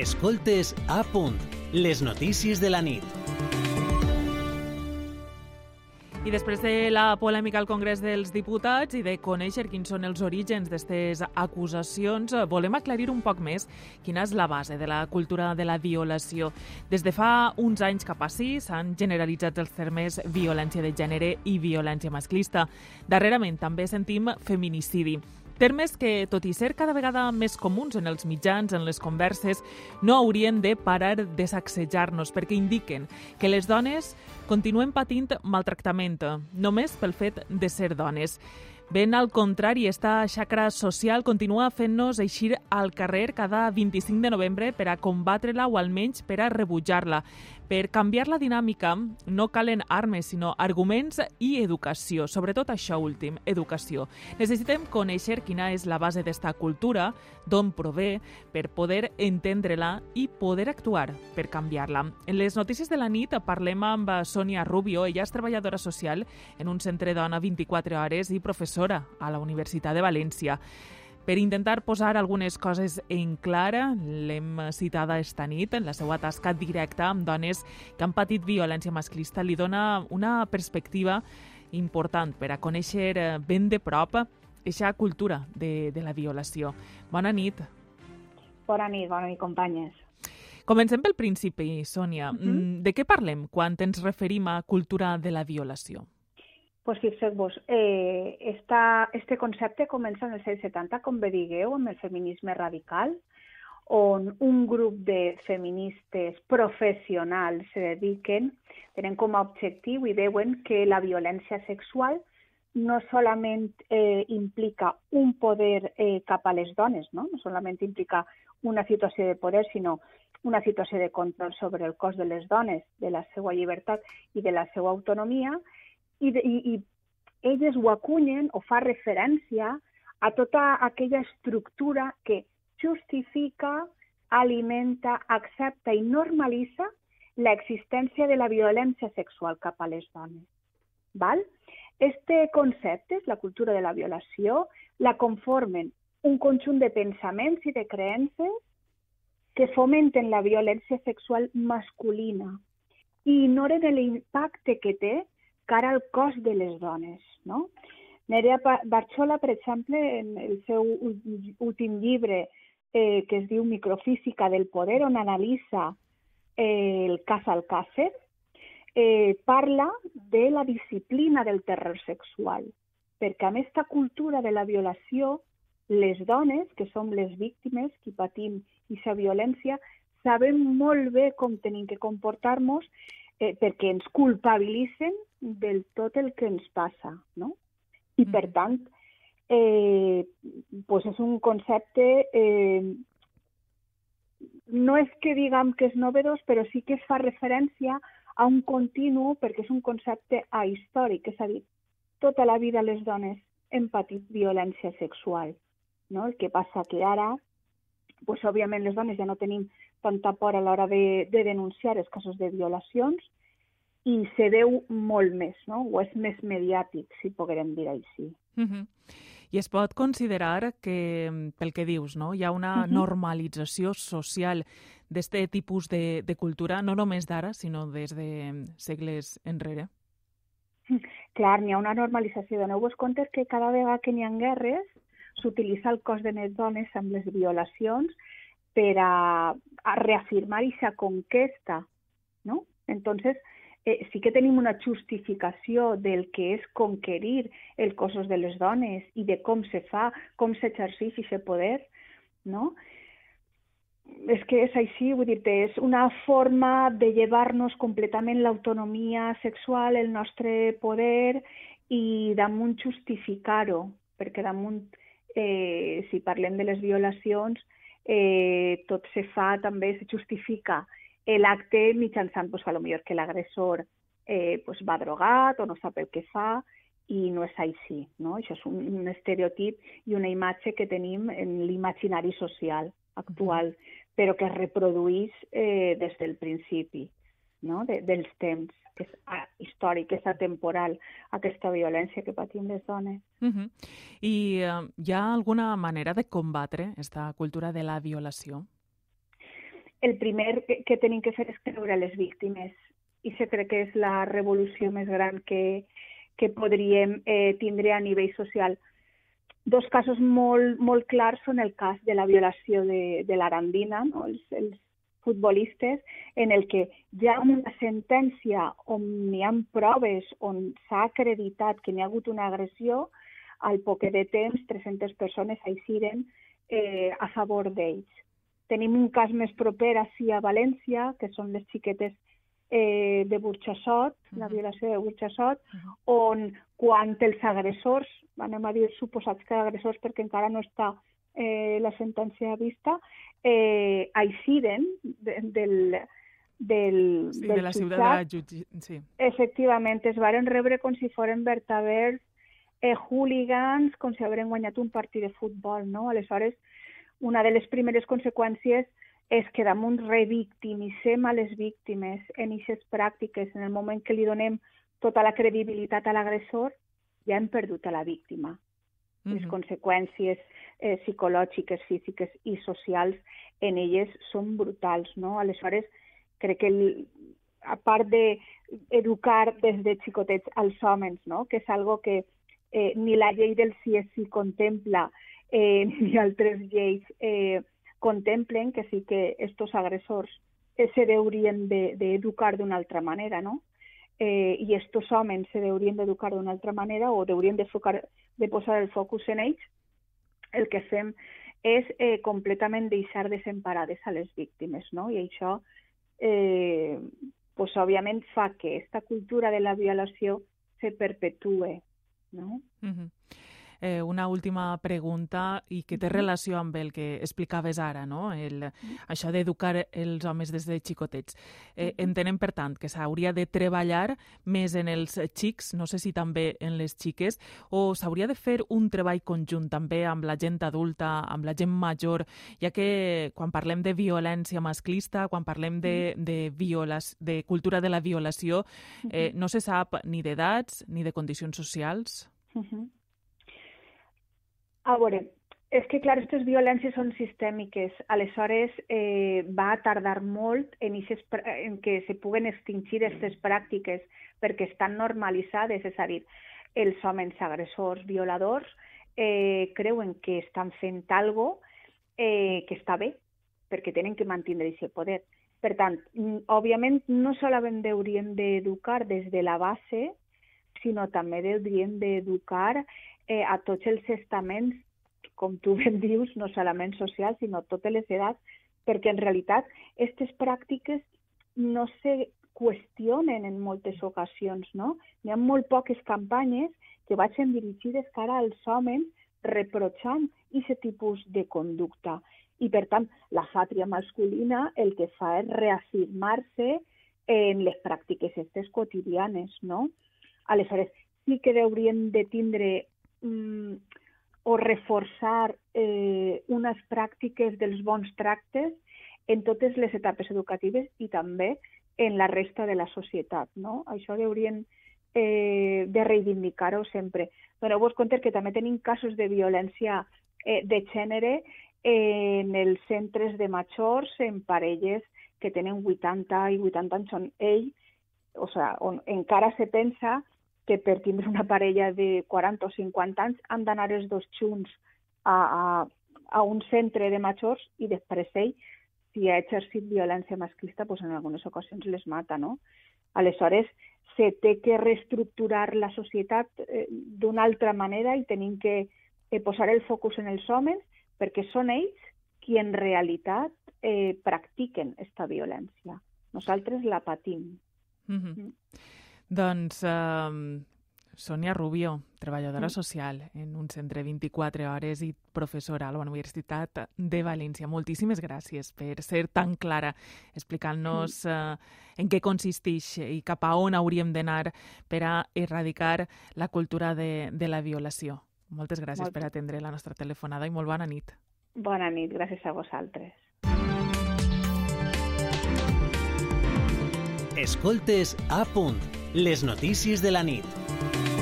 Escoltes a punt, les notícies de la nit. I després de la polèmica al Congrés dels Diputats i de conèixer quins són els orígens d'aquestes acusacions, volem aclarir un poc més quina és la base de la cultura de la violació. Des de fa uns anys cap així s'han generalitzat els termes violència de gènere i violència masclista. Darrerament també sentim feminicidi. Termes que, tot i ser cada vegada més comuns en els mitjans, en les converses, no haurien de parar de sacsejar-nos perquè indiquen que les dones continuen patint maltractament només pel fet de ser dones. Ben al contrari, esta xacra social continua fent-nos eixir al carrer cada 25 de novembre per a combatre-la o almenys per a rebutjar-la. Per canviar la dinàmica no calen armes, sinó arguments i educació. Sobretot això últim, educació. Necessitem conèixer quina és la base d'esta cultura, d'on prové, per poder entendre-la i poder actuar per canviar-la. En les notícies de la nit parlem amb Sònia Rubio. Ella és treballadora social en un centre dona 24 hores i professora a la Universitat de València. Per intentar posar algunes coses en clara, l'hem citada esta nit en la seva tasca directa amb dones que han patit violència masclista. Li dona una perspectiva important per a conèixer eh, ben de prop aquesta cultura de, de la violació. Bona nit. Bona nit, bona nit, companyes. Comencem pel principi, Sònia. Mhm. -huh. De què parlem quan ens referim a cultura de la violació? Pues fixeu-vos, eh, esta, este concepte comença en els anys 70, com bé digueu, amb el feminisme radical, on un grup de feministes professionals se dediquen, tenen com a objectiu i veuen que la violència sexual no solament eh, implica un poder eh, cap a les dones, no? no solament implica una situació de poder, sinó una situació de control sobre el cos de les dones, de la seva llibertat i de la seva autonomia, i, i, i elles ho acunyen o fa referència a tota aquella estructura que justifica, alimenta, accepta i normalitza l'existència de la violència sexual cap a les dones. Val? Este concepte, la cultura de la violació, la conformen un conjunt de pensaments i de creences que fomenten la violència sexual masculina i ignoren l'impacte que té cara al cos de les dones. No? Nerea Barchola, per exemple, en el seu últim llibre eh, que es diu Microfísica del poder, on analitza eh, el cas Alcácer, eh, parla de la disciplina del terror sexual, perquè amb aquesta cultura de la violació, les dones, que som les víctimes, qui patim aquesta violència, sabem molt bé com tenim que comportar-nos eh, perquè ens culpabilitzen del tot el que ens passa, no? I per tant, eh, pues és un concepte, eh, no és que diguem que és novedós, però sí que es fa referència a un continu perquè és un concepte ahistòric, és a dir, tota la vida les dones hem patit violència sexual. No? El que passa que ara, pues, òbviament les dones ja no tenim tanta por a l'hora de, de denunciar els casos de violacions i se veu molt més, no? o és més mediàtic, si poguérem dir així. Uh -huh. I es pot considerar que, pel que dius, no? hi ha una uh -huh. normalització social d'aquest tipus de, de cultura, no només d'ara, sinó des de segles enrere? Clar, n'hi ha una normalització. Doneu-vos compte que cada vegada que n'hi ha guerres s'utilitza el cos de les dones amb les violacions per a, a reafirmar aquesta conquesta, no? Entonces, eh, sí que tenim una justificació del que és conquerir els cossos de les dones i de com se fa, com s'exerceix aquest poder, no? És que és així, vull dir és una forma de llevar-nos completament l'autonomia sexual, el nostre poder i damunt justificar-ho, perquè damunt, eh, si parlem de les violacions, eh, tot se fa també, se justifica l'acte mitjançant pues, a lo millor que l'agressor eh, pues, va drogat o no sap el que fa i no és així. No? Això és un, un estereotip i una imatge que tenim en l'imaginari social actual, però que es reprodueix eh, des del principi no? de, dels temps que és històric, és atemporal, aquesta violència que patim les dones. Uh -huh. I uh, hi ha alguna manera de combatre aquesta cultura de la violació? El primer que, que tenim que fer és creure les víctimes i se crec que és la revolució més gran que, que podríem eh, tindre a nivell social. Dos casos molt, molt clars són el cas de la violació de, de l'Arandina, no? els, els futbolistes, en el que hi ha una sentència on n'hi ha proves, on s'ha acreditat que n'hi ha hagut una agressió, al poc de temps 300 persones aixiren eh, a favor d'ells. Tenim un cas més proper així a València, que són les xiquetes eh, de Burxassot, uh -huh. la violació de Burxassot, uh -huh. on quan els agressors, anem a dir suposats que agressors perquè encara no està eh, la sentència vista, eh, aixiden de, del, del, sí, del de la ciutat de la jutge... Sí. Efectivament, es varen rebre com si foren vertaders eh, hooligans, com si hagueren guanyat un partit de futbol, no? Aleshores, una de les primeres conseqüències és que damunt revictimitzem a les víctimes en aquestes pràctiques, en el moment que li donem tota la credibilitat a l'agressor, ja hem perdut a la víctima. Mm -hmm. Les conseqüències eh, psicològiques, físiques i socials en elles són brutals, no? Aleshores, crec que el, a part d'educar de des de xicotets als homes, no? que és algo que eh, ni la llei del CSI contempla, eh, ni altres lleis eh, contemplen que sí que estos agressors eh, se deurien d'educar de, d'una altra manera, no? Eh, I estos homes se deurien d'educar d'una altra manera o deurien de, focar, de posar el focus en ells, el que fem és eh, completament deixar desemparades a les víctimes, no? I això, eh, pues, òbviament, fa que aquesta cultura de la violació se perpetue, no? Mm -hmm eh, una última pregunta i que té relació amb el que explicaves ara, no? el, això d'educar els homes des de xicotets. Eh, entenem, per tant, que s'hauria de treballar més en els xics, no sé si també en les xiques, o s'hauria de fer un treball conjunt també amb la gent adulta, amb la gent major, ja que quan parlem de violència masclista, quan parlem de, de, violas, de cultura de la violació, eh, no se sap ni d'edats ni de condicions socials. Uh -huh. A veure, és que, clar, aquestes violències són sistèmiques. Aleshores, eh, va tardar molt en, ixes, en que se puguen extingir aquestes pràctiques perquè estan normalitzades, és a dir, els homes agressors, violadors, eh, creuen que estan fent algo eh, que està bé, perquè tenen que mantenir aquest poder. Per tant, òbviament, no solament hauríem d'educar des de la base, sinó també hauríem d'educar eh, a tots els estaments, com tu ben dius, no solament socials, sinó totes les edats, perquè en realitat aquestes pràctiques no se qüestionen en moltes ocasions, no? Hi ha molt poques campanyes que vagin dirigides cara als homes reprotxant aquest tipus de conducta. I, per tant, la fàtria masculina el que fa és reafirmar-se en les pràctiques aquestes quotidianes, no? Aleshores, sí que haurien de tindre mm, o reforçar eh, unes pràctiques dels bons tractes en totes les etapes educatives i també en la resta de la societat. No? Això haurien eh, de reivindicar-ho sempre. Doneu-vos compte que també tenim casos de violència eh, de gènere en els centres de majors, en parelles que tenen 80 i 80 anys són ell, o sigui, on encara se pensa que per tindre una parella de 40 o 50 anys han d'anar els dos junts a, a, a un centre de majors i després ell, si ha exercit violència masclista, doncs en algunes ocasions les mata, no? Aleshores, se té que reestructurar la societat eh, d'una altra manera i tenim que eh, posar el focus en els homes perquè són ells qui en realitat eh, practiquen aquesta violència. Nosaltres la patim. Mm -hmm. mm. Doncs eh, Sònia Rubio, treballadora mm. social en un centre 24 hores i professora a la Universitat de València. Moltíssimes gràcies per ser tan clara explicant-nos mm. eh, en què consisteix i cap a on hauríem d'anar per a erradicar la cultura de, de la violació. Moltes gràcies molt... per atendre la nostra telefonada i molt bona nit. Bona nit, gràcies a vosaltres. Escoltes a punt les notícies de la nit.